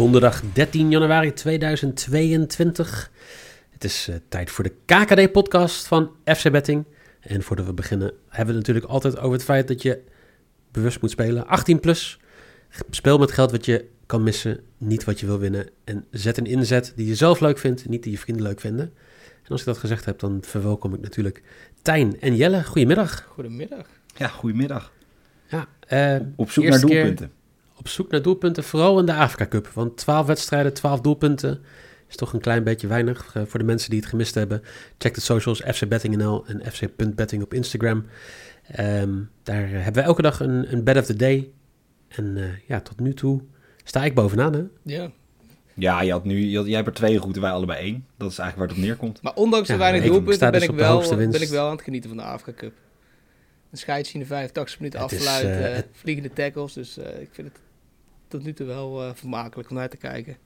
Donderdag 13 januari 2022. Het is uh, tijd voor de KKD-podcast van FC Betting. En voordat we beginnen hebben we het natuurlijk altijd over het feit dat je bewust moet spelen. 18 plus. Speel met geld wat je kan missen, niet wat je wil winnen. En zet een inzet die je zelf leuk vindt, niet die je vrienden leuk vinden. En als ik dat gezegd heb, dan verwelkom ik natuurlijk Tijn en Jelle. Goedemiddag. Goedemiddag. Ja, goedemiddag. Ja, uh, Op zoek naar doelpunten op zoek naar doelpunten, vooral in de Afrika Cup. Want 12 wedstrijden, 12 doelpunten is toch een klein beetje weinig uh, voor de mensen die het gemist hebben. Check de socials FC Betting.nl en FC.betting op Instagram. Um, daar hebben we elke dag een, een bet of the day. En uh, ja, tot nu toe sta ik bovenaan, hè? Ja. Ja, je had nu, je had, jij hebt er twee goed en wij allebei één. Dat is eigenlijk waar het op neerkomt. Maar ondanks de ja, weinig doelpunten ben, dus ik wel, ben ik wel aan het genieten van de Afrika Cup. Een scheidsje in de 85 minuten afsluiten, uh, het... vliegende tackles. Dus ik vind het tot nu toe wel uh, vermakelijk om naar te kijken.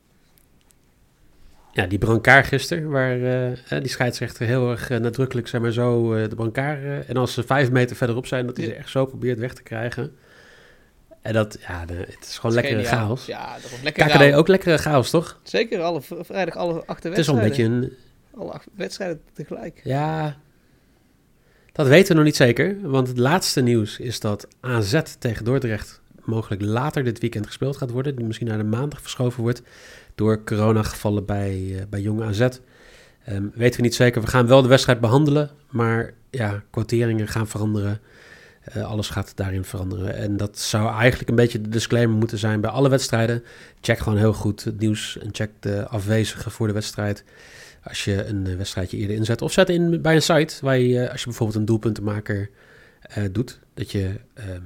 Ja, die brancard gisteren, waar uh, die scheidsrechter heel erg nadrukkelijk zeg maar zo de brancard... en als ze vijf meter verderop zijn, dat hij ze echt zo probeert weg te krijgen. En dat, ja, de, het is gewoon lekkere chaos. Ja, dat was lekker KKD ook lekkere chaos, toch? Zeker, alle, vrijdag alle acht Het is al een beetje een... Alle acht wedstrijden tegelijk. Ja, dat weten we nog niet zeker. Want het laatste nieuws is dat AZ tegen Dordrecht mogelijk later dit weekend gespeeld gaat worden. Die misschien naar de maandag verschoven wordt door coronagevallen bij, uh, bij Jong AZ. Um, weten we niet zeker. We gaan wel de wedstrijd behandelen, maar ja, quoteringen gaan veranderen. Uh, alles gaat daarin veranderen. En dat zou eigenlijk een beetje de disclaimer moeten zijn bij alle wedstrijden. Check gewoon heel goed het nieuws en check de afwezigen voor de wedstrijd. Als je een uh, wedstrijdje eerder inzet. Of zet in bij een site waar je, als je bijvoorbeeld een doelpuntenmaker doet, dat je ehm,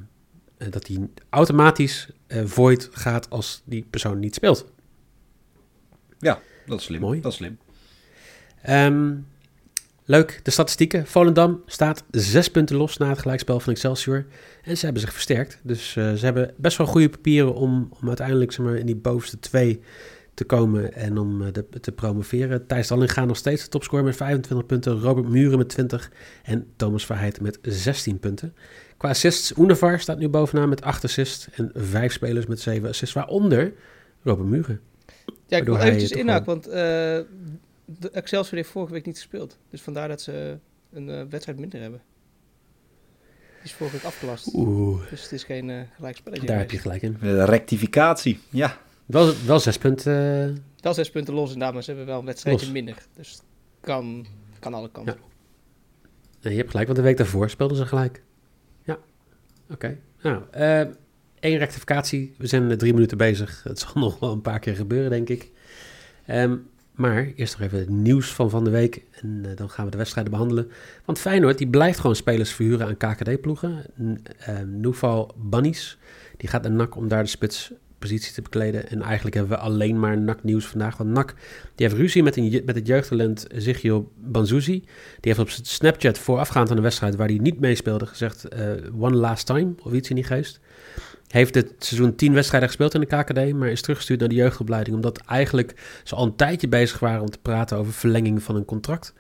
dat die automatisch uh, void gaat als die persoon niet speelt. Ja, dat is slim. Mooi. Dat is slim. Um, leuk, de statistieken. Volendam staat zes punten los na het gelijkspel van Excelsior. En ze hebben zich versterkt. Dus uh, ze hebben best wel goede papieren om, om uiteindelijk zeg maar, in die bovenste twee te komen en om de, te promoveren. Thijs Dallinga nog steeds de topscorer met 25 punten. Robert Muren met 20 en Thomas Verheijten met 16 punten. Qua assists, Univar staat nu bovenaan met 8 assists en 5 spelers met 7 assists, waaronder Robert Muren. Ja, ik wil eventjes inhaken, want uh, de Excelsior heeft vorige week niet gespeeld. Dus vandaar dat ze een uh, wedstrijd minder hebben. Die is vorige week afgelast. Oeh. Dus het is geen uh, gelijkspelletje. Daar heb je gelijk in. De rectificatie, ja. Wel, wel zes punten. Wel zes punten los inderdaad, maar ze hebben wel een wedstrijdje los. minder. Dus kan, kan alle kanten. Ja. Nee, je hebt gelijk, want de week daarvoor speelden ze gelijk. Oké. Nou, uh, één rectificatie. We zijn drie minuten bezig. Het zal nog wel een paar keer gebeuren, denk ik. Um, maar eerst nog even het nieuws van van de week. En uh, dan gaan we de wedstrijden behandelen. Want Feyenoord die blijft gewoon spelers verhuren aan KKD-ploegen. Uh, Noeval Bunnies, die gaat naar NAC om daar de spits positie te bekleden. En eigenlijk hebben we alleen maar NAC nieuws vandaag. Want NAC die heeft ruzie met, een, met het jeugdtalent Zigio Banzuzi. Die heeft op Snapchat voorafgaand aan de wedstrijd waar hij niet meespeelde gezegd uh, one last time of iets in die geest. Heeft dit seizoen tien wedstrijden gespeeld in de KKD, maar is teruggestuurd naar de jeugdopleiding. Omdat eigenlijk ze al een tijdje bezig waren om te praten over verlenging van een contract.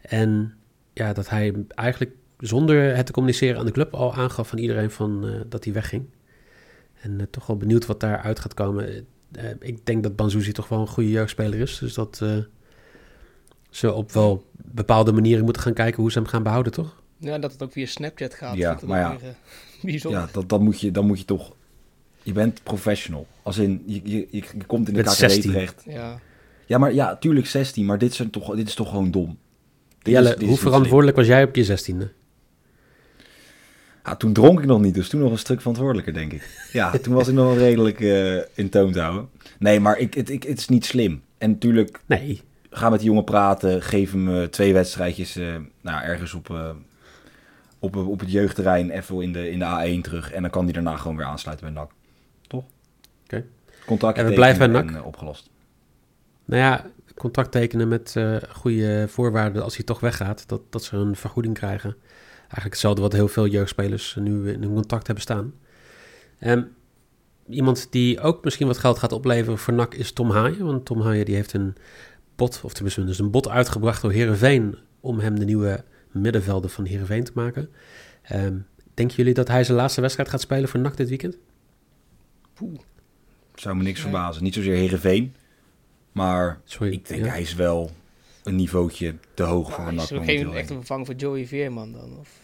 En ja, dat hij eigenlijk zonder het te communiceren aan de club al aangaf van iedereen van, uh, dat hij wegging. En uh, toch wel benieuwd wat daaruit gaat komen. Uh, ik denk dat Banzuzi toch wel een goede jeugdspeler is. Dus dat uh, ze op wel bepaalde manieren moeten gaan kijken hoe ze hem gaan behouden, toch? Ja, dat het ook via Snapchat gaat. Ja, maar ja, weer, ja dat, dat moet je, dan moet je toch... Je bent professional. Als in, je, je, je, komt in de KKD terecht. Ja. ja, maar ja, tuurlijk 16. Maar dit is, toch, dit is toch gewoon dom. Dit Jelle, is, dit hoe verantwoordelijk was jij op je 16e? Ja, toen dronk ik nog niet, dus toen nog een stuk verantwoordelijker, denk ik. Ja, toen was ik nog wel redelijk uh, in toon te houden. Nee, maar ik, het, ik, het is niet slim. En natuurlijk, nee. ga met die jongen praten, geef hem uh, twee wedstrijdjes uh, nou, ergens op, op, op het jeugdterrein, even in de, in de A1 terug. En dan kan hij daarna gewoon weer aansluiten bij NAC. Toch? Oké. Okay. Contact en we blijven bij NAC. opgelost. Nou ja, contact tekenen met goede voorwaarden als hij toch weggaat. Dat, dat ze een vergoeding krijgen eigenlijk hetzelfde wat heel veel jeugdspelers nu in contact hebben staan. Um, iemand die ook misschien wat geld gaat opleveren voor NAC is Tom Haaien. Want Tom Haaien die heeft een bot, of tenminste dus een bot uitgebracht door Herenveen om hem de nieuwe middenvelder van Herenveen te maken. Um, denken jullie dat hij zijn laatste wedstrijd gaat spelen voor NAC dit weekend? Poeh. Zou me niks verbazen. Niet zozeer Herenveen, maar Sorry, ik denk hij is wel een niveautje te hoog voor een NAC. Is er geen echte vervanger voor Joey Veerman dan? Of?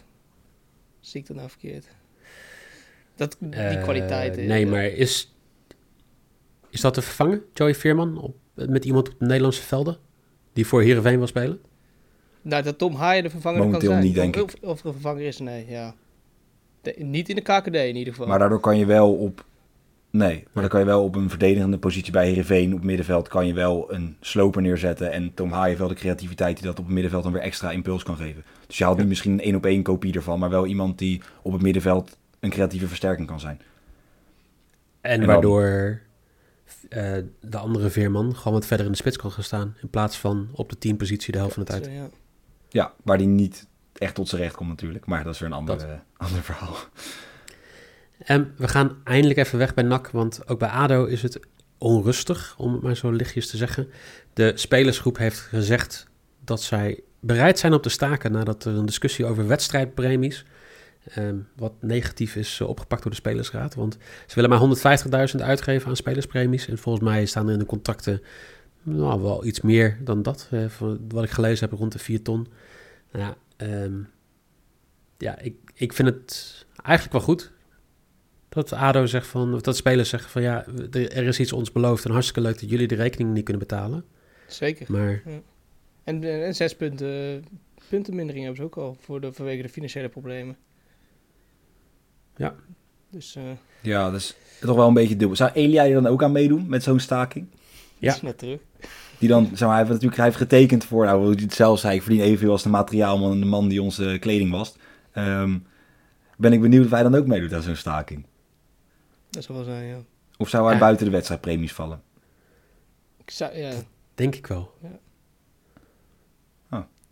Zie ik dat nou verkeerd? Dat, die uh, kwaliteit. Nee, maar is, is dat te vervangen, Joey Veerman, op, met iemand op de Nederlandse velden? Die voor Heerenveen wil spelen? Nou, dat Tom Haaien de vervanger Momenteel kan zijn. niet, denk of, ik. Of, er een vervanger is, nee, ja. niet in de KKD in ieder geval. Maar daardoor kan je wel op Nee, maar dan kan je wel op een verdedigende positie bij Heerenveen op middenveld kan je wel een sloper neerzetten. En Tom Haaien wel de creativiteit die dat op het middenveld dan weer extra impuls kan geven. Dus je haalt niet misschien een één op één kopie ervan, maar wel iemand die op het middenveld een creatieve versterking kan zijn. En, waardoor uh, de andere Veerman gewoon wat verder in de spits kan gaan staan. In plaats van op de teampositie de helft van de tijd. Ja. ja, waar die niet echt tot zijn recht komt natuurlijk. Maar dat is weer een ander, uh, ander verhaal. En we gaan eindelijk even weg bij NAC, want ook bij ADO is het onrustig, om het maar zo lichtjes te zeggen. De spelersgroep heeft gezegd dat zij bereid zijn op te staken nadat er een discussie over wedstrijdpremies, um, wat negatief is uh, opgepakt door de spelersraad. Want ze willen maar 150.000 uitgeven aan spelerspremies. En volgens mij staan er in de contracten nou, wel iets meer dan dat. Uh, wat ik gelezen heb, rond de 4 ton. Nou ja, um, ja ik, ik vind het eigenlijk wel goed. Dat ADO zegt van, of dat spelers zeggen van ja, er is iets ons beloofd en hartstikke leuk dat jullie de rekening niet kunnen betalen. Zeker. Maar... Ja. En, en zes punten, puntenmindering hebben ze ook al voor de, vanwege de financiële problemen. Ja. Dus, uh, ja, dus toch wel een beetje dubbel. Zou Elia je dan ook aan meedoen met zo'n staking? Ja. net terug. Die dan, zeg maar, hij heeft natuurlijk hij heeft getekend voor, nou, hoe hij het zelf zei, ik verdien evenveel als de materiaalman en de man die onze kleding wast. Um, ben ik benieuwd of hij dan ook meedoet aan zo'n staking. Dat zou wel zijn, ja. Of zou hij buiten de wedstrijdpremies vallen? Ik zou, ja. Denk ik wel. Ja.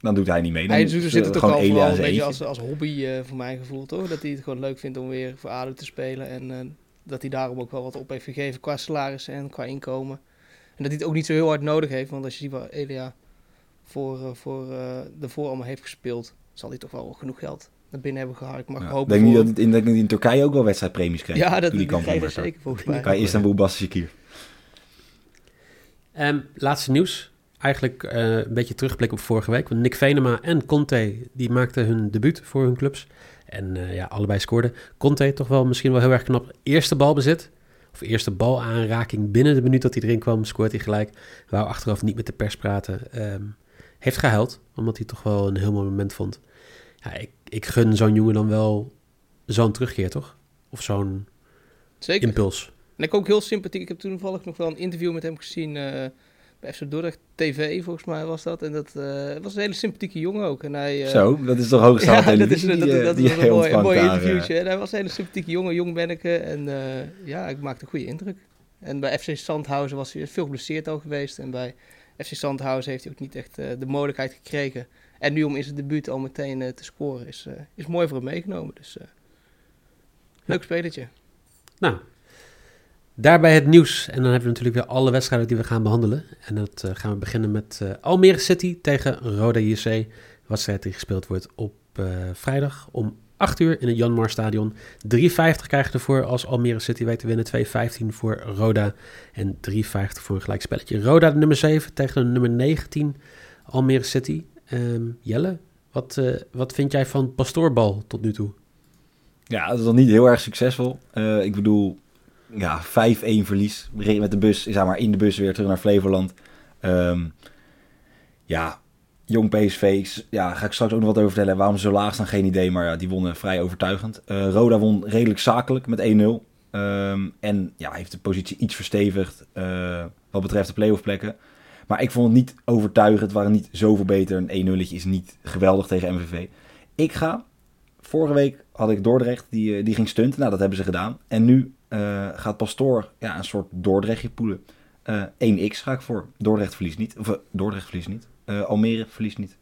Dan doet hij niet mee. Dan hij doet, zit het ook al wel een beetje als, als hobby uh, voor mijn gevoel, toch? Dat hij het gewoon leuk vindt om weer voor ADO te spelen. En uh, dat hij daarom ook wel wat op heeft gegeven qua salaris en qua inkomen. En dat hij het ook niet zo heel hard nodig heeft. Want als je ziet wat Elia voor, uh, voor de voor allemaal heeft gespeeld, zal hij toch wel genoeg geld naar binnen hebben gehaald. Ik mag ja, hopen denk niet dat het in, in Turkije ook wel wedstrijdpremies kreeg. Ja, dat die krijgen zeker volgens mij. Bij Istanbul Basaksehir. Um, laatste nieuws. Eigenlijk uh, een beetje terugblik op vorige week. Want Nick Venema en Conte die maakten hun debuut voor hun clubs. En uh, ja, allebei scoorden. Conte toch wel misschien wel heel erg knap. Eerste balbezit. Of eerste balaanraking binnen de minuut dat hij erin kwam. Scoort hij gelijk. Wou achteraf niet met de pers praten. Um, heeft gehuild. Omdat hij toch wel een heel mooi moment vond. Ja, ik, ik gun zo'n jongen dan wel zo'n terugkeer, toch? Of zo'n impuls. En ik ook heel sympathiek. Ik heb toen toevallig nog wel een interview met hem gezien uh, bij FC Dordrecht TV, volgens mij was dat. En dat uh, was een hele sympathieke jongen ook. En hij, uh, Zo, dat is toch hoogstaande ja, dat is, dat, dat, dat is een mooi, een mooi interviewtje. En hij was een hele sympathieke jongen, jong ben ik. En ja, ik maakte een goede indruk. En bij FC Sandhausen was hij veel geblesseerd al geweest. En bij FC Sandhausen heeft hij ook niet echt de mogelijkheid gekregen en nu om in zijn debuut al meteen uh, te scoren is, uh, is mooi voor hem meegenomen. Dus uh, leuk spelletje. Nou, daarbij het nieuws. En dan hebben we natuurlijk weer alle wedstrijden die we gaan behandelen. En dat gaan we beginnen met Almere City tegen Roda JC. Wedstrijd die gespeeld wordt op vrijdag om 8 uur in het Janmar Stadion. 3,50 krijg je ervoor als Almere City weet te winnen. 2,15 voor Roda en 3,50 voor een gelijkspelletje. Roda de nummer 7 tegen de nummer 19 Almere City. Um, Jelle, wat, wat vind jij van Pastoorbal tot nu toe? Ja, dat is nog niet heel erg succesvol. Ik bedoel, ja, 5-1 verlies. Met de bus, zeg maar, in de bus weer terug naar Flevoland. Um, ja, Jong PSV, ja, ga ik straks ook nog wat over vertellen. Waarom ze zo laag staan, geen idee. Maar ja, die wonnen vrij overtuigend. Uh, Roda won redelijk zakelijk met 1-0. Um, ehm, en ja, heeft de positie iets verstevigd uh, wat betreft de playoff plekken. Maar ik vond het niet overtuigend. Het waren niet zoveel beter. Een 1-0 is niet geweldig tegen MVV. Ik ga, vorige week had ik Dordrecht, die, die ging stunten. Nou, dat hebben ze gedaan. En nu uh, gaat Pastoor ja, een soort Dordrechtje poelen. 1x ga ik voor. Dordrecht verliest niet. Of Dordrecht verliest niet. Uh, Almere verliest niet.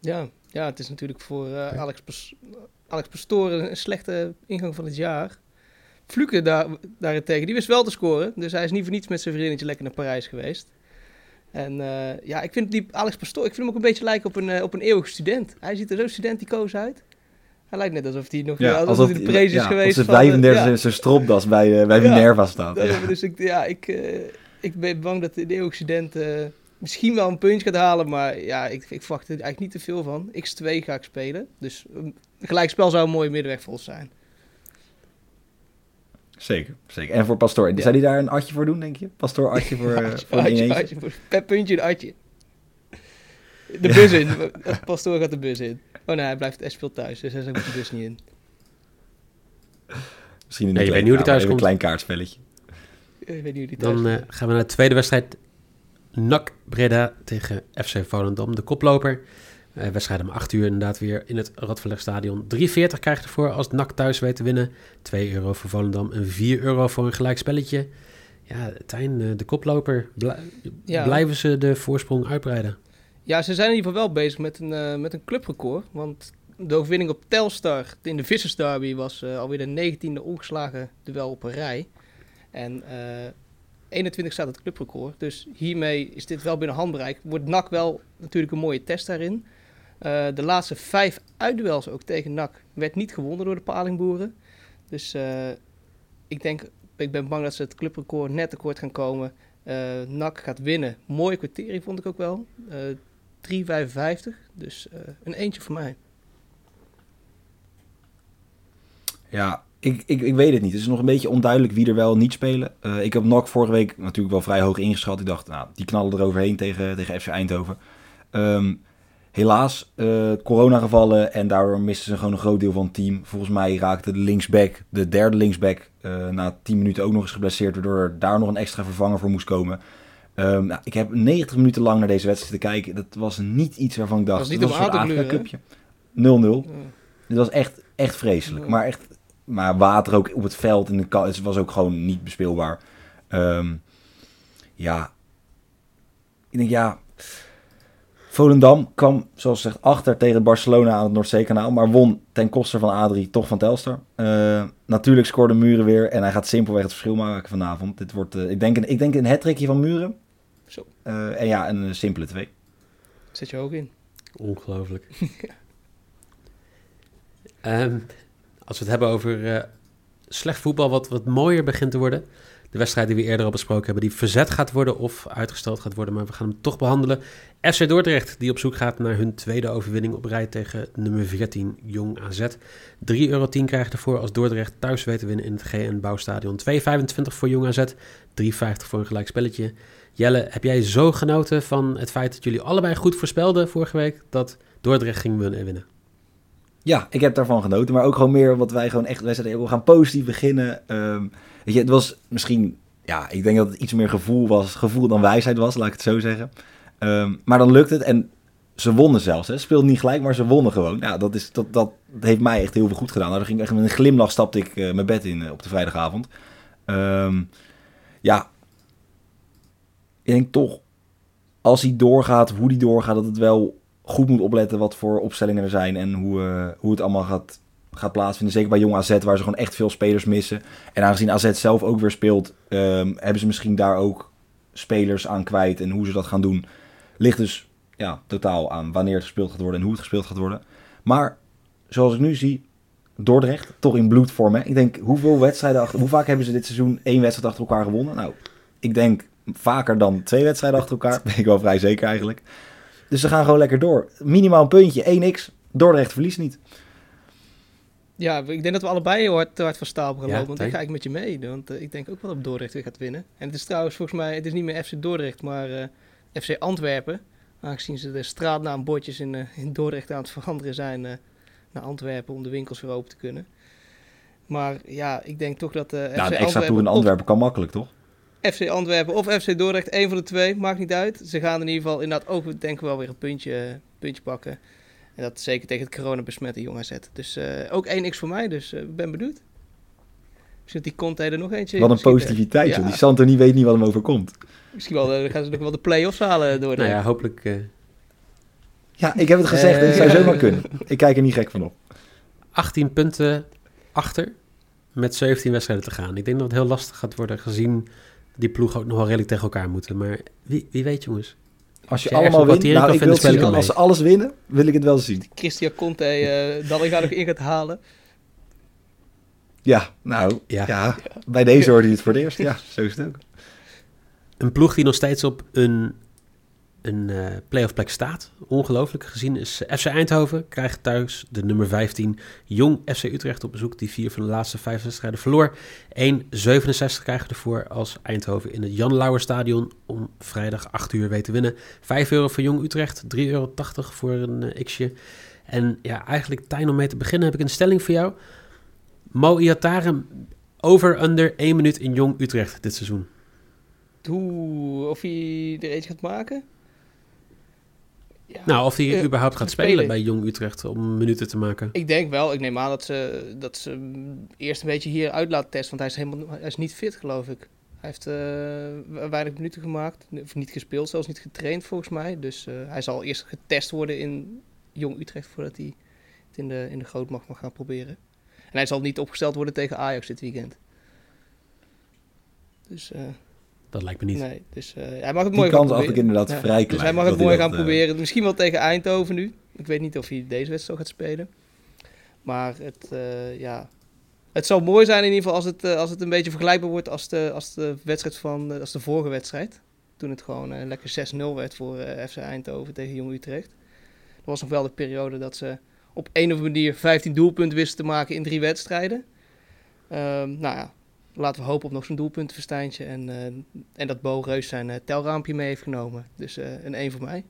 Ja, ja, het is natuurlijk voor uh, Alex, Pas Alex Pastoor een slechte ingang van het jaar. Fluke daar, daarentegen, die wist wel te scoren. Dus hij is niet voor niets met zijn vriendinnetje lekker naar Parijs geweest. En uh, ja, ik vind die Alex Pastoor, ik vind hem ook een beetje lijken op een, op een eeuwige student. Hij ziet er zo studenticoos uit. Hij lijkt net alsof hij nog ja, alsof, alsof hij de prees is ja, geweest. Als de 35 ja. zijn stropdas bij, uh, bij Minerva staat. Dus ik, ja, ik, uh, ik ben bang dat de student misschien wel een puntje gaat halen. Maar ja, ik, ik verwacht er eigenlijk niet te veel van. X2 ga ik spelen. Dus een gelijkspel zou een mooie middenweg vol zijn. Zeker, zeker. En voor Pastoor, ja. zou die daar een atje voor doen, denk je? Pastoor atje voor, uh, voor atje, atje, voor per puntje een atje. De bus in. Pastoor gaat de bus in. Oh nee, hij blijft echt veel thuis, dus hij zegt de bus niet in. Misschien in nee, je weet niet hoe thuis komt. Een klein kaartspelletje. Ik weet niet hoe die thuis Dan uh, gaan we naar de tweede wedstrijd NAC Breda tegen FC Volendam, de koploper. Uh, wedstrijd om 8 uur inderdaad weer in het Radverlegstadion. 3,40 krijgt ervoor als NAC thuis weet te winnen. 2 euro voor Volendam en 4 euro voor een gelijk spelletje. Ja, Tijn, eh, de koploper. Blijven ze de voorsprong uitbreiden? Ja, ze zijn in ieder geval wel bezig met een, uh, met een clubrecord. Want de overwinning op Telstar in de Vissersderby was uh, alweer de 19e ongeslagen duel op een rij. En 21 staat het clubrecord. Dus hiermee is dit wel binnen handbereik. Wordt NAC wel natuurlijk een mooie test daarin. De laatste vijf uitduels ook tegen NAC werd niet gewonnen door de Palingboeren. Dus ik denk, ik ben bang dat ze het clubrecord net tekort gaan komen. NAC gaat winnen. Mooie kwartiering vond ik ook wel. 3,55. Dus een eentje voor mij. Ja, ik, ik, ik weet het niet. Het is nog een beetje onduidelijk wie er wel niet spelen. Uh, ik heb NOC vorige week natuurlijk wel vrij hoog ingeschat. Ik dacht, nou, die knallen er overheen tegen, tegen FC Eindhoven. Um, helaas, uh, coronagevallen en daardoor misten ze gewoon een groot deel van het team. Volgens mij raakte de linksback, de derde linksback, na 10 minuten ook nog eens geblesseerd. Waardoor daar nog een extra vervanger voor moest komen. Um, nou, ik heb 90 minuten lang naar deze wedstrijd te kijken. Dat was niet iets waarvan ik dacht... Dat was niet dat was een cupje. 0-0. Dit was echt, echt vreselijk. Maar echt maar water ook op het veld en de het was ook gewoon niet bespeelbaar. Um, ja, ik denk ja. Volendam kwam, zoals gezegd, achter tegen Barcelona aan het Noordzeekanaal. Maar won ten koste van Adrie toch van Telstar. Uh, natuurlijk scoorde Muren weer. En hij gaat simpelweg het verschil maken vanavond. Dit wordt, uh, ik, denk een, ik denk een hat van Muren. Zo. Uh, en ja, een simpele twee. Zet je ook in. Ongelooflijk. um, als we het hebben over uh, slecht voetbal, wat, wat mooier begint te worden. De wedstrijd die we eerder al besproken hebben, die verzet gaat worden of uitgesteld gaat worden. Maar we gaan hem toch behandelen. FC Dordrecht, die op zoek gaat naar hun tweede overwinning op rij tegen nummer 14, Jong AZ. 3,10 euro krijgt ervoor als Dordrecht thuis weet te winnen in het GN Bouwstadion. 2,25 voor Jong AZ, 3,50 voor een gelijk spelletje. Jelle, heb jij zo genoten van het feit dat jullie allebei goed voorspelden vorige week dat Dordrecht ging winnen? Ja, ik heb daarvan genoten. Maar ook gewoon meer wat wij gewoon echt... Wij zeiden, we gaan positief beginnen. Um, weet je, het was misschien... Ja, ik denk dat het iets meer gevoel was. Gevoel dan wijsheid was, laat ik het zo zeggen. Um, maar dan lukt het. En ze wonnen zelfs. Hè. Speelde niet gelijk, maar ze wonnen gewoon. Ja, dat, is, dat, dat heeft mij echt heel veel goed gedaan. Nou, ging echt met een glimlach stapte ik uh, mijn bed in uh, op de vrijdagavond. Um, ja, ik denk toch... Als hij doorgaat, hoe die doorgaat, dat het wel goed moet opletten wat voor opstellingen er zijn en hoe, uh, hoe het allemaal gaat, gaat plaatsvinden. Zeker bij Jong AZ, waar ze gewoon echt veel spelers missen. En aangezien AZ zelf ook weer speelt, um, hebben ze misschien daar ook spelers aan kwijt. En hoe ze dat gaan doen, ligt dus ja, totaal aan wanneer het gespeeld gaat worden en hoe het gespeeld gaat worden. Maar zoals ik nu zie, Dordrecht, toch in bloedvorm. Hè? Ik denk, hoeveel wedstrijden achter, hoe vaak hebben ze dit seizoen één wedstrijd achter elkaar gewonnen? Nou, ik denk vaker dan twee wedstrijden achter elkaar. Ben ik wel vrij zeker eigenlijk. Dus ze gaan gewoon lekker door. Minimaal een puntje, 1x. Dordrecht verliest niet. Ja, ik denk dat we allebei heel hard, hard van stapel gaan lopen. Want ik ga ik met je mee. Want uh, ik denk ook wel dat Dordrecht weer gaat winnen. En het is trouwens volgens mij, het is niet meer FC Dordrecht, maar uh, eh, FC Antwerpen. Aangezien ze de straatnaambordjes in, uh, in Dordrecht aan het veranderen zijn naar Antwerpen om de winkels weer open te kunnen. Maar ja, ik denk toch dat... Uh, FC nou, extra tour in Antwerpen kan makkelijk, toch? FC Antwerpen of FC Dordrecht, één van de twee, maakt niet uit. Ze gaan in ieder geval inderdaad ook, denk ik wel, weer een puntje, puntje pakken. En dat zeker tegen het corona-besmette jong AZ. Dus uh, ook 1x voor mij, dus ik uh, ben benieuwd. Misschien die Conte er nog eentje Wat een positiviteit, ja. Die Santo niet weet niet wat hem overkomt. Misschien wel, uh, gaan ze nog wel de play-offs halen door. Nou ja, hopelijk... Ja, ik heb het gezegd, het zou zomaar kunnen. Ik kijk er niet gek van op. 18 punten achter met 17 wedstrijden te gaan. Ik denk dat het heel lastig gaat worden gezien die ploeg ook nog wel redelijk tegen elkaar moeten. Maar wie, wie weet jongens. Als je, allemaal wint, nou, ik wil zien, als ze alles winnen, wil ik het wel zien. Christian Conte uh, dan ik ga nog in gaat halen. Ja, nou, ja. ja. bij deze hoorde je het voor het eerst. Ja, zo is het ook. Een ploeg die nog steeds op een een uh, playoff plek staat. Ongelooflijk gezien is eh, FC Eindhoven krijgt thuis de nummer 15 Jong FC Utrecht op bezoek. Die vier van de laatste vijf wedstrijden verloor. 1,67 krijgen ervoor als Eindhoven in het Jan Lauwer Stadion om vrijdag 8 uur weet te winnen. 5 euro voor Jong Utrecht, 3,80 euro voor een uh, xje. En ja, eigenlijk Tijn om mee te beginnen heb ik een stelling voor jou. Mo Iataren over under 1 minuut in Jong Utrecht dit seizoen. Hoe, of hij er eentje gaat maken? Nou, of hij uh, überhaupt gaat spelen, bij Jong Utrecht om minuten te maken. Ik denk wel. Ik neem aan dat ze, dat ze eerst een beetje hier uit laten testen. Want hij is, helemaal, hij is niet fit, geloof ik. Hij heeft uh, weinig minuten gemaakt. Of niet gespeeld, zelfs niet getraind volgens mij. Dus uh, hij zal eerst getest worden in Jong Utrecht voordat hij het in de, in de grootmacht mag gaan proberen. En hij zal niet opgesteld worden tegen Ajax dit weekend. Dus... Dat lijkt me niet. Nee, dus uh, hij mag het mooi gaan proberen. ik inderdaad vrij klein. Dus hij mag het mooi gaan uh, proberen. Misschien wel tegen Eindhoven nu. Ik weet niet of hij deze wedstrijd gaat spelen. Maar het, uh, ja, het zou mooi zijn in ieder geval als het, als het een beetje vergelijkbaar wordt als de, als de wedstrijd van als de vorige wedstrijd. Toen het gewoon lekker 6-0 werd voor FC Eindhoven tegen Jong Utrecht. Dat was nog wel de periode dat ze op een of andere manier 15 doelpunten wisten te maken in drie wedstrijden. Um, nou ja, laten we hopen op nog zo'n doelpuntenverstijntje. En, uh, en dat Bo Reus zijn uh, telraampje mee heeft genomen. Dus uh, een 1 voor mij.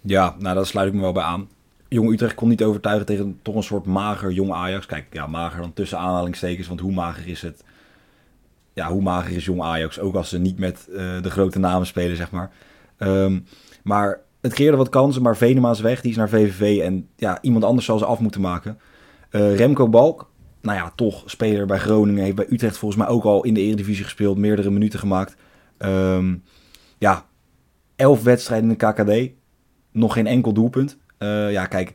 Ja, nou daar sluit ik me wel bij aan. Jong Utrecht kon niet overtuigen tegen toch een soort mager jong Ajax. Kijk, ja, mager dan tussen aanhalingstekens, want hoe mager is het? Ja, hoe mager is jong Ajax? Ook als ze niet met de grote namen spelen, zeg maar. Um, maar het creëerde wat kansen, maar Venema is weg, die is naar VVV. En ja, iemand anders zal ze af moeten maken. Remco Balk, nou ja, toch speler bij Groningen. Heeft bij Utrecht volgens mij ook al in de Eredivisie gespeeld. Meerdere minuten gemaakt. Um, ja, elf wedstrijden in de KKD. Nog geen enkel doelpunt. Uh, ja, kijk.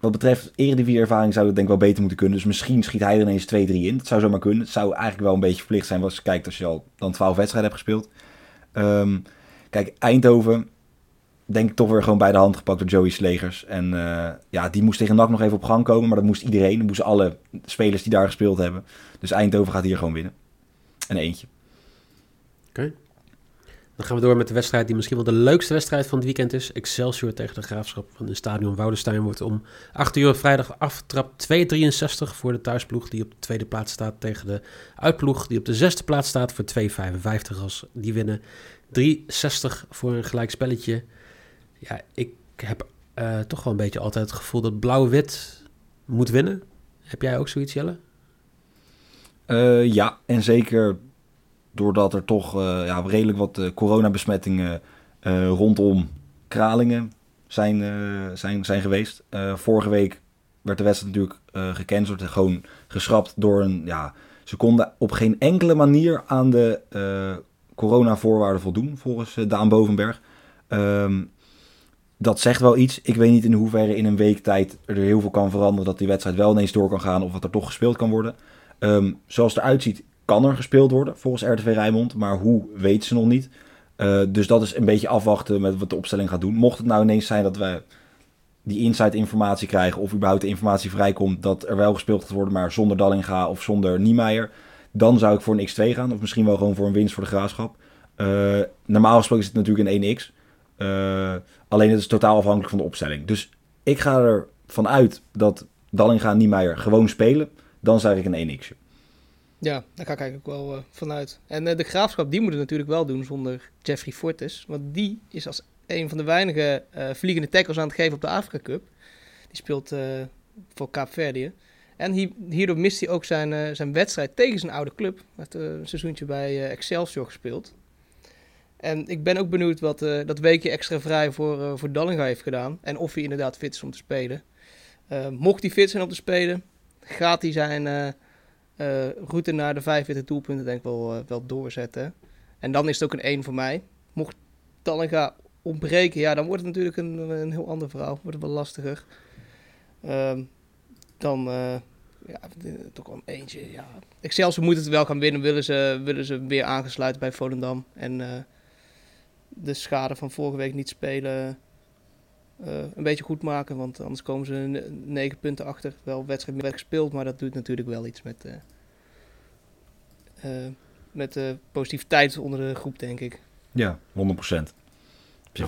Wat betreft Eredivisie-ervaring zou het denk ik wel beter moeten kunnen. Dus misschien schiet hij er ineens 2-3 in. Dat zou zomaar kunnen. Het zou eigenlijk wel een beetje verplicht zijn als je kijkt als je al dan 12 wedstrijden hebt gespeeld. Um, kijk, Eindhoven denk ik toch weer gewoon bij de hand gepakt door Joey Slegers. En uh, ja, die moest tegen NAC nog even op gang komen, maar dat moest iedereen. Dat moesten alle spelers die daar gespeeld hebben. Dus Eindhoven gaat hier gewoon winnen. En eentje. Oké. Dan gaan we door met de wedstrijd die misschien wel de leukste wedstrijd van het weekend is. Excelsior tegen de Graafschap van het stadion Woudenstein wordt om 8 uur vrijdag afgetrapt. 2,63 voor de thuisploeg die op de tweede plaats staat tegen de uitploeg die op de zesde plaats staat voor 2,55 als die winnen. 3,60 voor een gelijk spelletje ja, ik heb uh, toch wel een beetje altijd het gevoel dat blauw-wit moet winnen. Heb jij ook zoiets, Jelle? Uh, ja, en zeker doordat er toch uh, ja, redelijk wat coronabesmettingen rondom Kralingen zijn, zijn, zijn geweest. vorige week werd de wedstrijd natuurlijk gecanceld en gewoon geschrapt door een... Ja, ze konden op geen enkele manier aan de coronavoorwaarden voldoen, volgens Daan Bovenberg. Um, dat zegt wel iets. Ik weet niet in hoeverre in een week tijd er heel veel kan veranderen. Dat die wedstrijd wel ineens door kan gaan of dat er toch gespeeld kan worden. Um, zoals het eruit ziet, kan er gespeeld worden volgens RTV Rijnmond. Maar hoe, weet ze nog niet. Uh, dus dat is een beetje afwachten met wat de opstelling gaat doen. Mocht het nou ineens zijn dat we die inside informatie krijgen... of überhaupt de informatie vrijkomt dat er wel gespeeld gaat worden... maar zonder Dallinga of zonder Niemeyer... dan zou ik voor een X2 gaan. Of misschien wel gewoon voor een winst voor de Graafschap. Uh, normaal gesproken is het natuurlijk een 1X... Uh, alleen het is totaal afhankelijk van de opstelling. Dus ik ga ervan uit dat Dallinga en Niemeyer gewoon spelen. Dan zeg ik een 1x. Ja, daar ga ik eigenlijk wel vanuit. En de Graafschap, die moet het natuurlijk wel doen zonder Jeffrey Fortes. Want die is als een van de weinige vliegende tackles aan het geven op de Afrika Cup. Die speelt voor Kaapverdië. En hierdoor mist hij ook zijn, uh, zijn wedstrijd tegen zijn oude club. Hij heeft uh, een seizoentje bij uh, Excelsior gespeeld. En ik ben ook benieuwd wat dat weekje extra vrij voor, voor Dallinga heeft gedaan. En of hij inderdaad fit is om te spelen. mocht hij fit zijn om te spelen, gaat hij zijn route naar de 45 doelpunten denk ik wel, wel doorzetten. En dan is het ook een 1 voor mij. Mocht Dallinga ontbreken, ja, dan wordt het natuurlijk een, een heel ander verhaal. Wordt het wel lastiger. Ehm, dan uh, ja, toch wel een eentje. Ja. Excelsior moet het wel gaan winnen. Willen ze, willen ze weer aangesluiten bij Volendam. En uh, de schade van vorige week niet spelen uh, een beetje goed maken. Want anders komen ze negen punten achter. Wel wedstrijd werd gespeeld, maar dat doet natuurlijk wel iets met, met de positiviteit onder de groep, denk ik. Ja, 100%.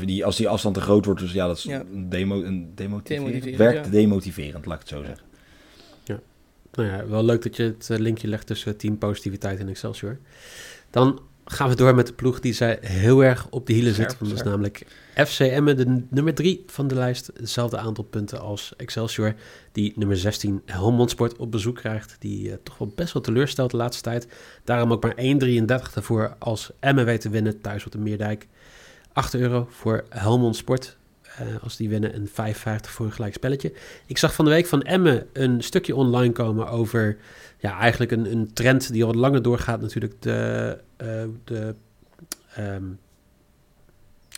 Die, als die afstand te groot wordt, dus ja, dat is een, demo, een demotiverend. werkt demotiverend, laat ik het zo zeggen. Ja, nou ja, wel leuk dat je het eh, linkje legt tussen team positiviteit en Excelsior. Dan gaan we door met de ploeg die zij heel erg op de hielen zit. Dat is namelijk FC Emmen, de nummer 3 van de lijst. Hetzelfde aantal punten als Excelsior, die nummer 16 Helmond Sport op bezoek krijgt. Die uh, toch wel best wel teleurstelt de laatste tijd. Daarom ook maar 1,33 ervoor als Emmen weet te winnen thuis op de Meerdijk. 8 euro voor Helmond Sport. Uh, als die winnen een 5,50 voor een gelijk spelletje. Ik zag van de week van Emmen een stukje online komen over ja, eigenlijk een, een trend die al wat langer doorgaat. Natuurlijk de, uh, de um,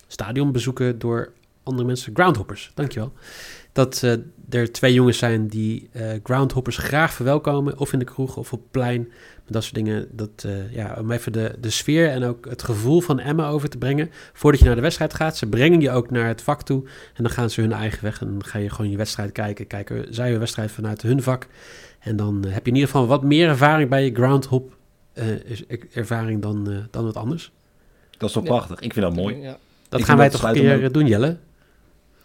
stadionbezoeken door andere mensen. Groundhoppers, dankjewel. Dat uh, er twee jongens zijn die groundhoppers graag verwelkomen. Of in de kroeg of op het plein dat soort dingen. Dat, uh, ja, om even de, de sfeer en ook het gevoel van Emma over te brengen. Voordat je naar de wedstrijd gaat. Ze brengen je ook naar het vak toe. En dan gaan ze hun eigen weg. En dan ga je gewoon je wedstrijd kijken. Kijken zij je wedstrijd vanuit hun vak. En dan uh, heb je in ieder geval wat meer ervaring bij je groundhop uh, ervaring dan, dan wat anders. Dat is toch prachtig. Ik vind dat mooi. Ja. Dat gaan wij toch een keer doen, Jelle?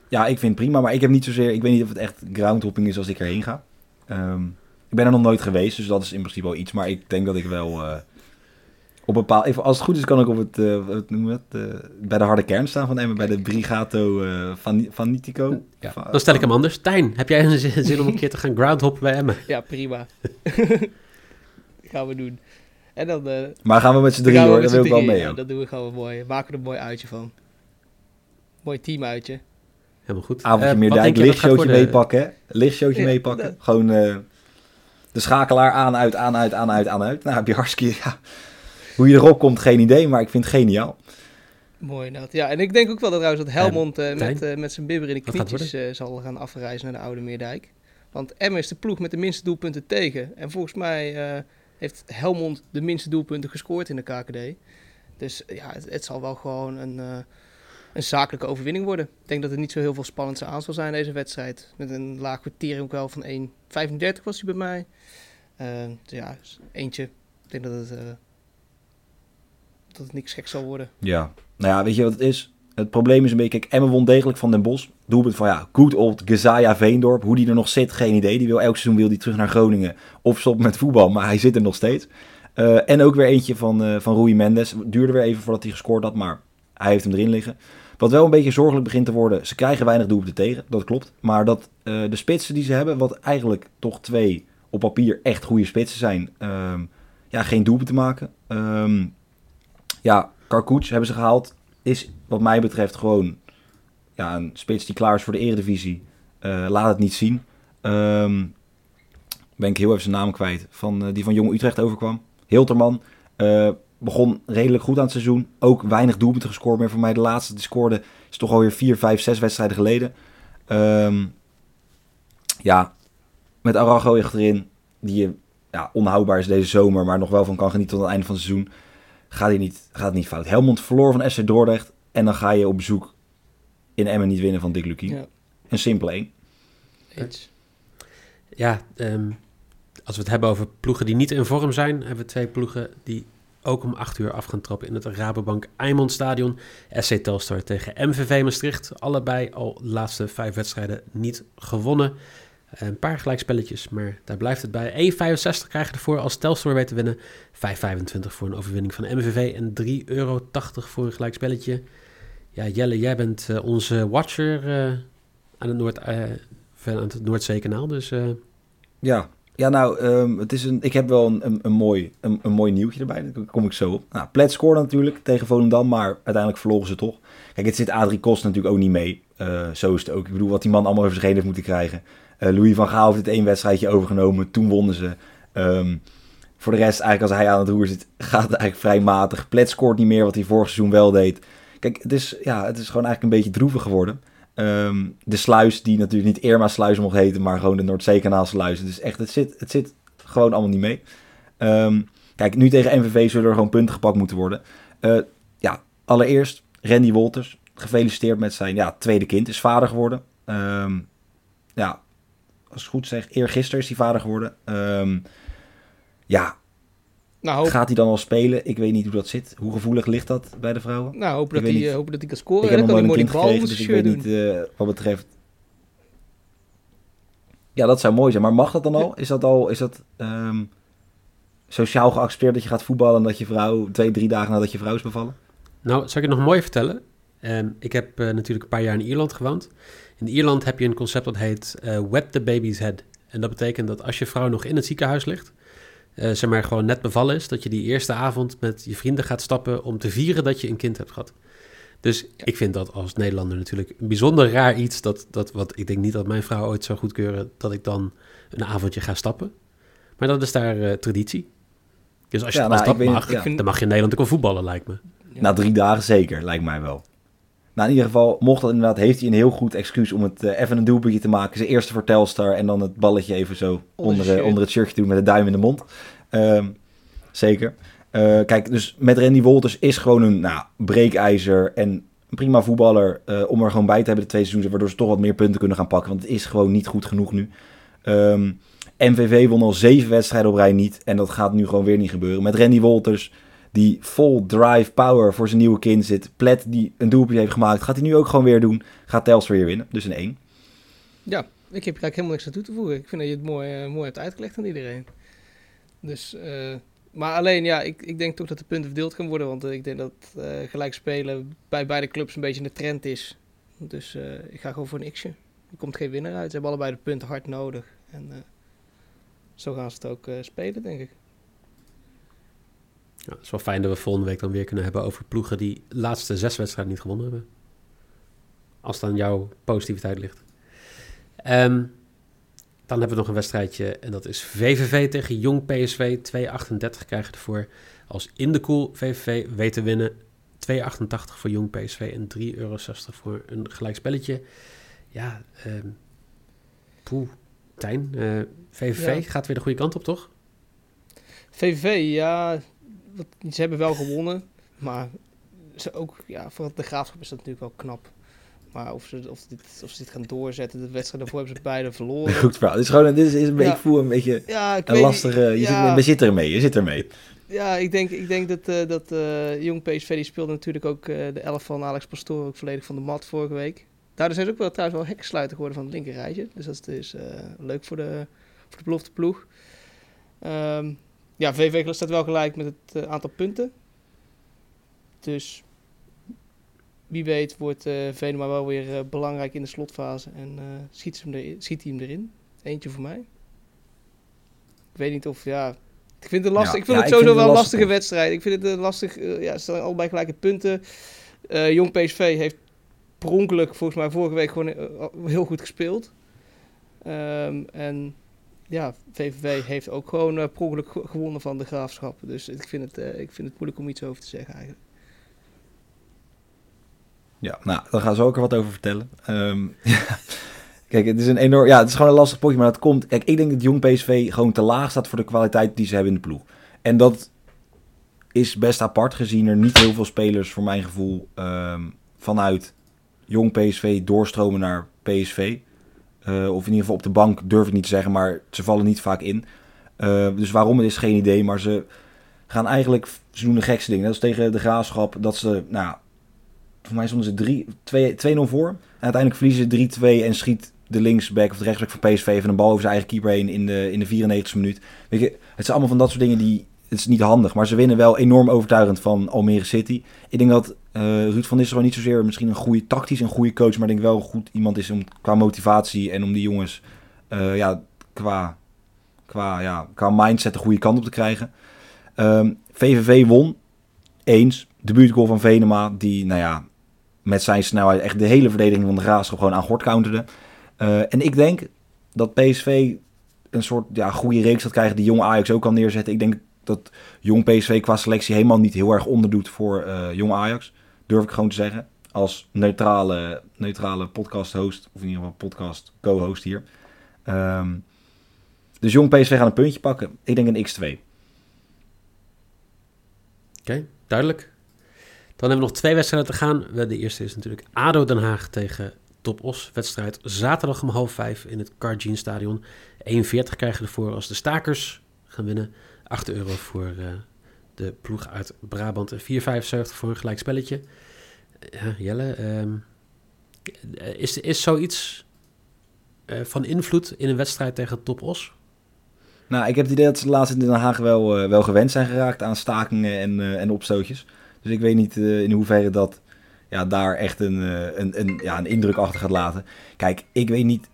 Ja, ik vind het prima. Maar ik heb niet zozeer... Ik weet niet of het echt groundhopping is als ik erheen ga. Um, ik ben er nog nooit geweest, dus dat is in principe wel iets. Maar ik denk dat ik wel uh, op bepaald... Even, als het goed is, kan ik op het, uh, wat noemen we het, uh, bij de harde kern staan van Emmen. Bij de Brigato van, van Nitico. Ja, dan stel ik hem anders. Tijn, heb jij een zin om een keer te gaan groundhoppen bij Emmen? Ja, prima. gaan we doen. En dan, maar gaan we met z'n drie hoor, dat wil ik wel mee. Ja, dat doen we gewoon mooi. Maken er een mooi uitje van. Mooi team uitje. Helemaal goed. Avondje uh, meer dijk, lichtshowtje meepakken. Lichtshowtje ja, meepakken. Gewoon de schakelaar aan, uit, aan, uit, aan, uit, aan, uit. Nou heb je hartstikke... Ja, hoe je erop komt, geen idee, maar ik vind het geniaal. Mooi dat. Ja, en ik denk ook wel dat trouwens dat Helmond uh, met, uh, met zijn bibber in de knietjes uh, zal gaan afreizen naar de Oude Meerdijk. Want Emmen is de ploeg met de minste doelpunten tegen. En volgens mij heeft Helmond de minste doelpunten gescoord in de KKD. Dus ja, het, het zal wel gewoon een, een zakelijke overwinning worden. Ik denk dat er niet zo heel veel spannends aan zal zijn deze wedstrijd. Met een laag kwartier ook wel van 1,35 was hij bij mij. Uh, dus ja, dus eentje. Ik denk dat het, uh, dat het niks gek zal worden. Ja, nou ja, weet je wat het is? Het probleem is een beetje, kijk, Emmen won degelijk van Den Bosch. Doelpunt van, ja, good old Gezaya Veendorp. Hoe die er nog zit, geen idee. Die wil elk seizoen wil die terug naar Groningen of stoppen met voetbal, maar hij zit er nog steeds. Uh, en ook weer eentje van, uh, van Rui Mendes. Duurde weer even voordat hij gescoord had, maar hij heeft hem erin liggen. Wat wel een beetje zorgelijk begint te worden, ze krijgen weinig doelpunten tegen, dat klopt. Maar dat uh, de spitsen die ze hebben, wat eigenlijk toch twee op papier echt goede spitsen zijn, um, ja, geen doelpunten maken. Um, ja, Karkoets hebben ze gehaald, is wat mij betreft gewoon ja, een spits die klaar is voor de eredivisie. Uh, laat het niet zien. Um, ben ik heel even zijn naam kwijt, van, uh, die van Jong Utrecht overkwam. Hilterman. Uh, begon redelijk goed aan het seizoen. Ook weinig doelpunten gescoord meer. Voor mij de laatste die scoorde is toch alweer 4, 5, 6 wedstrijden geleden. Um, ja, met Arago achterin, die ja, onhoudbaar is deze zomer, maar nog wel van kan genieten tot het einde van het seizoen, gaat, hij niet, gaat het niet fout. Helmond verloor van SC Dordrecht en dan ga je op bezoek in Emmen niet winnen van Dick. Ja. Een simpele 1. Ja, um, als we het hebben over ploegen die niet in vorm zijn, hebben we twee ploegen die ook om 8 uur af gaan trappen in het Rabobank Eimond Stadion. SC Telstar tegen MVV Maastricht. Allebei al de laatste vijf wedstrijden niet gewonnen. Een paar gelijkspelletjes, maar daar blijft het bij. 1,65 krijg je ervoor als Telstar weet te winnen. 5,25 voor een overwinning van MVV en 3,80 euro voor een gelijkspelletje. Ja, Jelle, jij bent uh, onze watcher uh, aan het, Noord, uh, aan het Noordzeekanaal, dus... Ja, ja, nou, um, het is een, ik heb wel een, een, mooi, een, mooi nieuwtje erbij. Daar kom ik zo op. Nou, Plet scoorde natuurlijk tegen Volendam, maar uiteindelijk verloren ze toch. Kijk, het zit Adrie Kost natuurlijk ook niet mee. Uh, zo is het ook. Ik bedoel, wat die man allemaal over zich heeft moeten krijgen. Uh, Louis van Gaal heeft het één wedstrijdje overgenomen. Toen wonnen ze. Um, voor de rest, eigenlijk als hij aan het roer zit, gaat het eigenlijk vrij matig. Plet scoort niet meer wat hij vorig seizoen wel deed. Kijk, het is, ja, het is gewoon eigenlijk een beetje droevig geworden. Um, de sluis, die natuurlijk niet Irma sluis mocht heten, maar gewoon de Noordzeekanaal sluis. Dus echt, het zit, het zit gewoon allemaal niet mee. Um, kijk, nu tegen MVV zullen er gewoon punten gepakt moeten worden. Uh, ja, allereerst Randy Wolters. Gefeliciteerd met zijn ja, tweede kind. Is vader geworden. Um, ja, als ik goed zeg, eergisteren is hij vader geworden. ja, nou, Gaat hij dan al spelen? Ik weet niet hoe dat zit. Hoe gevoelig ligt dat bij de vrouwen? Nou, hopen dat, hij, hopen dat hij kan scoren. Ik heb nog nooit een kind gekregen, dus ik weet niet uh, wat betreft... Ja, dat zou mooi zijn. Maar mag dat dan al? Is dat al is dat, um, sociaal geaccepteerd dat je gaat voetballen... en dat je vrouw twee, drie dagen nadat je vrouw is bevallen? Nou, zal ik je nog mooi vertellen? Um, ik heb uh, natuurlijk een paar jaar in Ierland gewoond. In Ierland heb je een concept dat heet uh, wet the baby's head. En dat betekent dat als je vrouw nog in het ziekenhuis ligt uh, zeg maar gewoon net bevallen is, dat je die eerste avond met je vrienden gaat stappen om te vieren dat je een kind hebt gehad. Dus ik vind dat als Nederlander natuurlijk een bijzonder raar iets. Dat, dat, wat ik denk niet dat mijn vrouw ooit zou goedkeuren dat ik dan een avondje ga stappen. Maar dat is daar uh, traditie. Dus als je ja, nou, dat mag, ja. dan mag je in Nederland ook wel voetballen, lijkt me. Na drie dagen zeker, lijkt mij wel. Nou, in ieder geval, mocht dat inderdaad, heeft hij een heel goed excuus om het uh, even een doelpuntje te maken. Zijn eerste vertelstar en dan het balletje even zo onder, onder het shirtje doen met de duim in de mond. Uh, zeker. Uh, kijk, dus met Randy Wolters is gewoon een nou, breekijzer en een prima voetballer uh, om er gewoon bij te hebben de twee seizoenen, waardoor ze toch wat meer punten kunnen gaan pakken, want het is gewoon niet goed genoeg nu. Um, ehm, MVV won al zeven wedstrijden op rij niet en dat gaat nu gewoon weer niet gebeuren. Met Randy Wolters die vol drive power voor zijn nieuwe kind zit. Plet die een doelpunt heeft gemaakt. Gaat hij nu ook gewoon weer doen. Gaat Telstra weer winnen. Dus een 1. Ja, ik heb eigenlijk helemaal niks aan toe te voegen. Ik vind dat je het mooi, uh, mooi hebt uitgelegd aan iedereen. Dus, uh, maar alleen, ja, ik, ik denk toch dat de punten verdeeld gaan worden. Want uh, ik denk dat gelijk spelen bij beide clubs een beetje een trend is. Dus ik ga gewoon voor een x'je. Er komt geen winnaar uit. Ze hebben allebei de punten hard nodig. En zo gaan ze het ook spelen, denk ik. Ja, het is wel fijn dat we volgende week dan weer kunnen hebben over ploegen die de laatste zes wedstrijden niet gewonnen hebben. Als dan jouw positiviteit ligt. Um, dan hebben we nog een wedstrijdje en dat is VVV tegen Jong PSV. 2,38 krijgen ervoor. Als in de koel VVV weten winnen. 2,88 voor Jong PSV en 3,60 euro voor een gelijkspelletje. Ja, um, poeh. Tijn, uh, eh, VVV gaat weer de goede kant op, toch? VVV, ja, ze hebben wel gewonnen, maar ze ook, ja, voor de graafschap is dat natuurlijk wel knap. Maar of ze, of, dit, of ze dit gaan doorzetten, de wedstrijd daarvoor hebben ze beide verloren. Goed verhaal. Dit is gewoon, dit is, is een beetje, ik voel een beetje ja, een lastige, je, ja, zit, je zit ermee, je zit ermee. Ja, ik denk, ik denk dat, uh, dat uh, Jong PSV die speelde natuurlijk ook uh, de elf van Alex Pastoor ook volledig van de mat vorige week. Daardoor zijn ze ook wel trouwens wel hekkensluiter geworden van het linkerrijtje. Dus dat is dus, leuk voor de, voor de belofte ploeg. Um, ja, VV staat wel gelijk met het uh, aantal punten. Dus wie weet wordt uh, Venema wel weer uh, belangrijk in de slotfase en schiet, hem erin, schiet hij hem erin. Eentje voor mij. Ik weet niet of, ja... Ik vind het, lastig, ja, ik vind ja, het sowieso vind wel een lastige wedstrijd. Ik vind het een lastig... ja, ze staan allebei gelijke punten. Jong PSV heeft per ongeluk volgens mij vorige week gewoon heel goed gespeeld. Um, en ja, VVV heeft ook gewoon uh, gewonnen van de graafschap. Dus ik vind, het, uh, ik vind het moeilijk om iets over te zeggen eigenlijk. Ja, nou, daar gaan ze ook er wat over vertellen. Um, kijk, het is een enorm. Ja, het is gewoon een lastig potje, maar dat komt. Kijk, ik denk dat Jong PSV gewoon te laag staat voor de kwaliteit die ze hebben in de ploeg. En dat is best apart, gezien er niet heel veel spelers, voor mijn gevoel, um, vanuit Jong PSV doorstromen naar PSV. Uh, of in ieder geval op de bank durf ik niet te zeggen, maar ze vallen niet vaak in. Uh, dus waarom het is geen idee, maar ze gaan eigenlijk, ze doen de gekste dingen. Dat is tegen de graafschap, dat ze, nou, voor mij stonden ze 2-0 voor. En uiteindelijk verliezen ze 3-2 en schiet de linksback of de rechtsback van PSV even een bal over zijn eigen keeper heen in de, in de 94 minuut. Weet je, het zijn allemaal van dat soort dingen die... Het is niet handig, maar ze winnen wel enorm overtuigend van Almere City. Ik denk dat uh, Ruud van Nistelrooy niet zozeer misschien een goede tactisch een goede coach, maar ik denk wel goed iemand is om, qua motivatie en om die jongens uh, ja, qua, qua, ja, qua mindset de goede kant op te krijgen. Um, ehm, VVV won eens. Debuutgoal van Venema, die nou ja, met zijn snelheid echt de hele verdediging van de Graafschap gewoon aan gort counterde. Uh, en ik denk dat PSV een soort ja, goede reeks gaat krijgen die jong Ajax ook kan neerzetten. Ik denk dat jong PSV qua selectie helemaal niet heel erg onderdoet voor uh, jong Ajax. Durf ik gewoon te zeggen. Als neutrale, neutrale podcast-host, of in ieder geval podcast-co-host hier. Um, dus jong PSV gaat een puntje pakken. Ik denk een x2. Oké, duidelijk. Dan hebben we nog twee wedstrijden te gaan. De eerste is natuurlijk ADO Den Haag tegen Top Os. Wedstrijd zaterdag om half vijf in het Cargene Stadion. 41 krijgen ervoor als de stakers gaan winnen. 8 euro voor uh, de ploeg uit Brabant. En 4,75 voor een gelijk spelletje. Ja, Jelle, um, is, is zoiets van invloed in een wedstrijd tegen Top Os? Nou, ik heb het idee dat ze laatst in Den Haag wel, wel gewend zijn geraakt aan stakingen en, en opstootjes. Dus ik weet niet in hoeverre dat ja, daar echt een, een, een, ja, een indruk achter gaat laten. Kijk, ik weet niet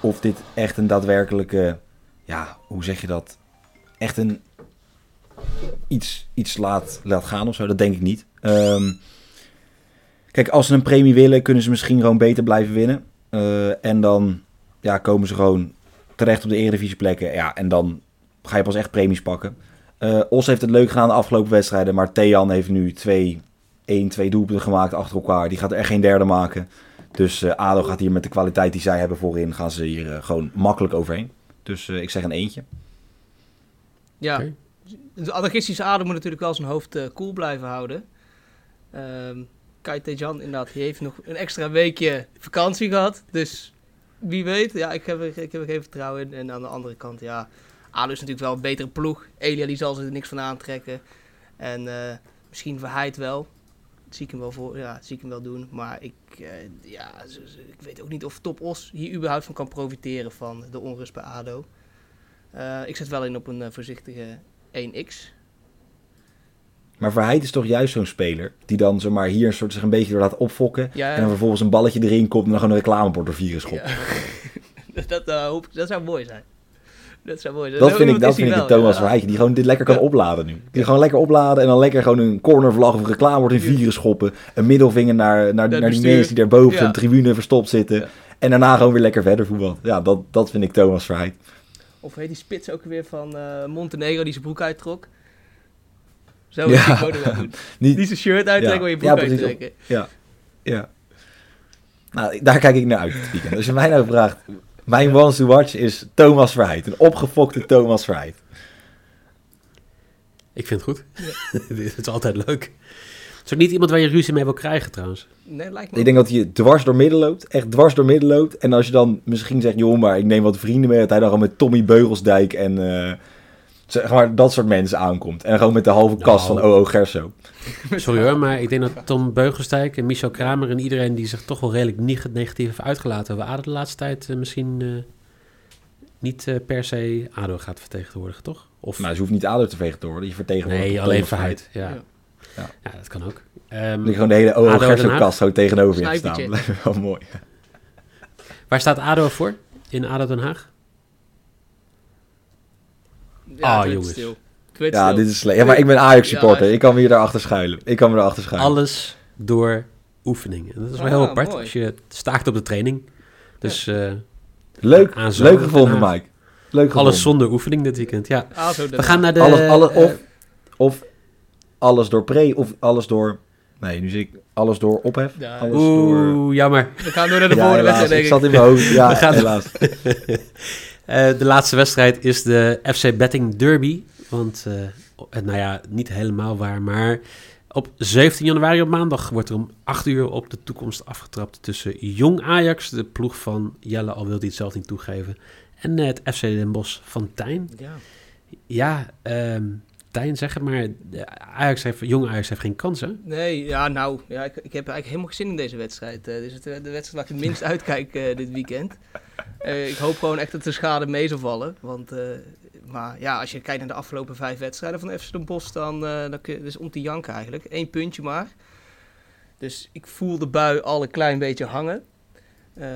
of dit echt een daadwerkelijke, ja, hoe zeg je dat? Echt een iets, iets laat, laat gaan of zo. Dat denk ik niet. Um, kijk, als ze een premie willen, kunnen ze misschien gewoon beter blijven winnen. en dan ja, komen ze gewoon terecht op de eredivisieplekken. Ja, en dan ga je pas echt premies pakken. Uh, Os heeft het leuk gedaan de afgelopen wedstrijden. Maar Thean heeft nu twee, één, twee doelpunten gemaakt achter elkaar. Die gaat er echt geen derde maken. Dus uh, ADO gaat hier met de kwaliteit die zij hebben voorin... gaan ze hier uh, gewoon makkelijk overheen. Dus ik zeg een eentje. Ja, okay. De anarchistische ADO moet natuurlijk wel zijn hoofd koel cool blijven houden. Um, Kai Tejan inderdaad, die heeft nog een extra weekje vakantie gehad. Dus wie weet. Ja, ik heb, ik heb er geen vertrouwen in. En aan de andere kant, ja, ADO is natuurlijk wel een betere ploeg. Elia die zal er niks van aantrekken. En uh, misschien Verheid wel. Zie ik hem wel, voor, ja, zie ik hem wel doen. Maar ik, uh, ja, ik weet ook niet of Top Os hier überhaupt van kan profiteren van de onrust bij ADO. Ik zet wel in op een voorzichtige 1x. Maar Verheid is toch juist zo'n speler die dan zomaar hier een soort zich een beetje door laat opfokken. En dan vervolgens een balletje erin komt en dan gewoon een reclamebord door vieren schopt. Ja. dat, uh, hoop, dat zou mooi zijn. Dat zou mooi zijn. Dat, vind ik, dat vind ik Thomas ja. Verheijtje, die gewoon dit lekker kan opladen nu. Die gewoon lekker opladen en dan lekker gewoon een cornervlag of reclamebord in vieren schoppen. Een middelvinger naar, naar, naar die mensen die daar boven de tribune verstopt zitten. En daarna gewoon weer lekker verder voetbal. Ja, dat, dat vind ik Thomas Verheid. Of heet die spits ook weer van uh, Montenegro die zijn broek uittrok? Zo ja. ik wel doen. Niet, Niet zijn shirt uittrekken, maar je broek ja, uittrekken. Ja, ja. Nou, daar kijk ik naar uit weekend. Als je mij nou vraagt, mijn one to watch is Thomas Verheid. Een opgefokte Thomas Verheid. Ik vind het goed. Ja. het is altijd leuk. Is ook niet iemand waar je ruzie mee wil krijgen trouwens. Nee, lijkt me Ik denk dat hij dwars door midden loopt. Echt dwars door midden loopt. En als je dan misschien zegt, joh, maar ik neem wat vrienden mee. Dat hij dan al met Tommy Beugelsdijk en... Uh, zeg maar, dat soort mensen aankomt. En gewoon met de halve kast nou. van OO Gerso. Sorry hoor, maar ik denk dat Tom Beugelstijk en Michel Kramer en iedereen die zich toch wel redelijk negatief heeft uitgelaten over ADO de laatste tijd uh, misschien uh, niet uh, per se ADO gaat vertegenwoordigen, toch? Of... Nou, ze hoeft niet ADO te vertegenwoordigen, je vertegenwoordigt Nee, alleen Verheid, ja. ja. Ja. ja. dat kan ook. Um, gewoon de hele OO zo tegenover je staan. Dat wel mooi. Waar staat ADO voor in ADO Den Haag? Ja, ah, jongens. Ja, dit is slecht. Ja, maar ik ben Ajax-supporter. ik kan me hier daarachter schuilen. Ik kan me erachter schuilen. Alles door oefening. En dat is wel heel ah, apart als je staakt op de training. Dus... Uh, leuk, leuk gevonden, Mike. Leuk Alles zonder oefening dit weekend, ja. Ah, We gaan naar de... Alles, alles, of, of alles door pre, of alles door... Nee, nu zie ik alles door ophef. Ja, alles Oeh, door... jammer. We gaan door naar de volgende wedstrijd, denk ik. zat in mijn hoofd. Ja, We gaan helaas. Uh, de laatste wedstrijd is de FC Betting Derby. Want, uh, nou ja, niet helemaal waar, maar op 17 januari op maandag wordt er om 8 uur op de toekomst afgetrapt tussen Jong Ajax, de ploeg van Jelle, al wil hij het zelf niet toegeven, en het FC Den Bosch van Tijn. Ja, ja um, Tijn, zeg het maar. Ajax heeft, Jong Ajax heeft geen kansen. Nee, ja, nou, ja, ik, ik heb eigenlijk helemaal geen zin in deze wedstrijd. Uh, dit is de, de wedstrijd waar ik het minst uitkijk uh, dit weekend. ik hoop gewoon echt dat de schade mee zal vallen. Want maar ja, als je kijkt naar de afgelopen vijf wedstrijden van FC Den Bosch, dan, uh, dan kun je, dus om te janken eigenlijk. Eén puntje maar. Dus ik voel de bui al een klein beetje hangen. Uh,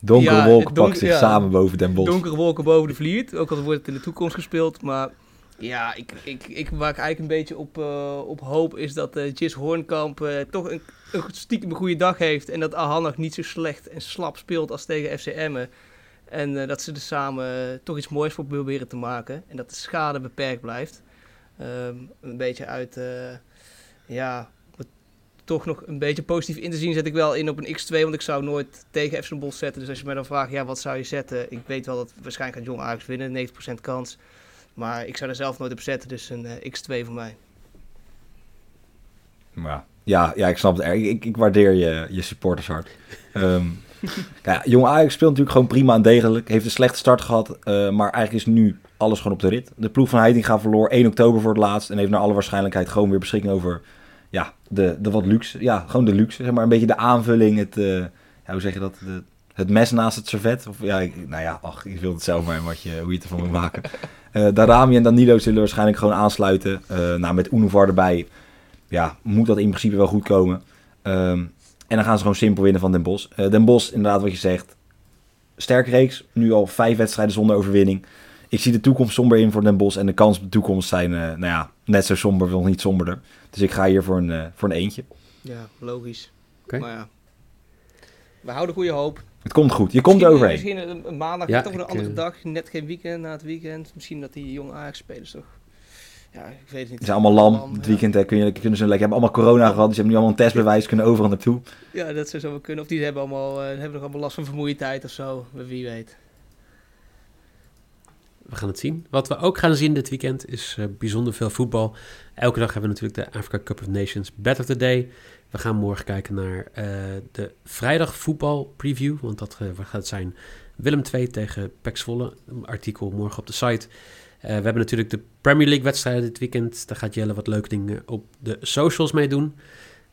donkere wolken donker, zich samen boven Den Bosch. Donkere wolken boven de Vliert. Ook al wordt het in de toekomst gespeeld. Maar ja, ik, ik, ik, waar ik eigenlijk een beetje op, uh, op hoop is dat uh, Jis Hoornkamp toch een, een stiekem een goede dag heeft. En dat Ahanag niet zo slecht en slap speelt als tegen FCM. En dat ze er samen toch iets moois voor proberen te maken. En dat de schade beperkt blijft. Um, een beetje uit, ja, toch nog een beetje positief in te zien, zet ik wel in op een X2. Want ik zou nooit tegen FC Bos zetten. Dus als je mij dan vraagt, ja, wat zou je zetten? Ik weet wel dat waarschijnlijk gaat Jong Ajax winnen, 90% kans. Maar ik zou er zelf nooit op zetten, dus een uh, X2 voor mij. Ja, ja, ja ik snap het. Ik, ik, ik waardeer je, je supportershart. um, ja, Jong Ajax speelt natuurlijk gewoon prima en degelijk. Heeft een slechte start gehad, uh, maar eigenlijk is nu alles gewoon op de rit. De ploeg van Heitinga verloor 1 oktober voor het laatst. En heeft naar alle waarschijnlijkheid gewoon weer beschikking over ja, de, de wat luxe. Ja, gewoon de luxe. Zeg maar een beetje de aanvulling. Het, uh, ja, hoe zeg je dat? De, het mes naast het servet. Of, ja, ik, nou ja, ach, ik wil het zelf maar wat je, hoe je het ervan moet maken. Uh, Darami en Danilo zullen waarschijnlijk gewoon aansluiten. Uh, nou, met Unuvar erbij. Ja, moet dat in principe wel goed komen. Um, en dan gaan ze gewoon simpel winnen van Den Bosch. Uh, Den Bosch, inderdaad wat je zegt. Sterk reeks. Nu al vijf wedstrijden zonder overwinning. Ik zie de toekomst somber in voor Den Bosch. En de kans op de toekomst zijn, uh, nou ja, net zo somber, nog niet somberder. Dus ik ga hier voor een, uh, voor een eentje. Ja, logisch. Okay. Maar ja, we houden goede hoop. Het komt goed. Je komt overheen. Misschien een, maandag, ja, toch een andere dag. Net geen weekend na het weekend. Misschien dat die jonge Ajax-spelers toch ja, ik weet het niet. Ze zijn allemaal lam. het weekend hè, kun je, kunnen ze lekker hebben allemaal corona gehad. Dus ze hebben nu allemaal een testbewijs, kunnen overal naartoe. Ja, dat zou zo kunnen. Of die hebben, allemaal, uh, hebben nog allemaal last van vermoeidheid of zo. Wie weet. We gaan het zien. Wat we ook gaan zien dit weekend is uh, bijzonder veel voetbal. Elke dag hebben we natuurlijk de Africa Cup of Nations Bet of the Day. We gaan morgen kijken naar uh, de vrijdag voetbal preview. Want dat gaat zijn Willem 2 tegen Pek Zwolle. Artikel morgen op de site. Uh, we hebben natuurlijk de Premier League wedstrijden dit weekend. Daar gaat Jelle wat leuke dingen op de socials mee doen.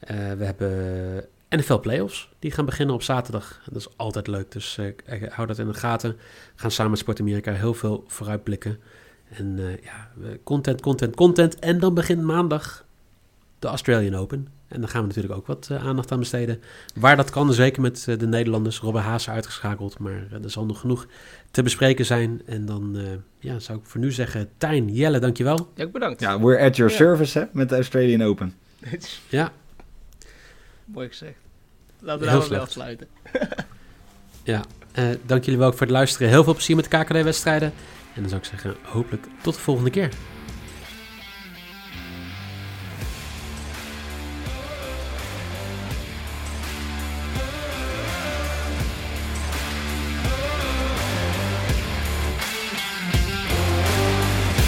We hebben NFL Playoffs. Die gaan beginnen op zaterdag. Dat is altijd leuk, dus hou dat in de gaten. We gaan samen met Sport Amerika heel veel vooruitblikken. En ja, content, content, content. En dan begint maandag de Australian Open. En daar gaan we natuurlijk ook wat aandacht aan besteden. Waar dat kan, zeker met de Nederlanders. Robben Haase uitgeschakeld, maar er zal nog genoeg te bespreken zijn. En dan uh, ja, zou ik voor nu zeggen, Tijn, Jelle, dankjewel. Ja, bedankt. Ja, we're at your service hè, met de Australian Open. ja. Mooi gezegd. Laten we daar wel afsluiten. ja, uh, dank jullie wel voor het luisteren. Heel veel plezier met de KKD-wedstrijden. En dan zou ik zeggen, hopelijk tot de volgende keer.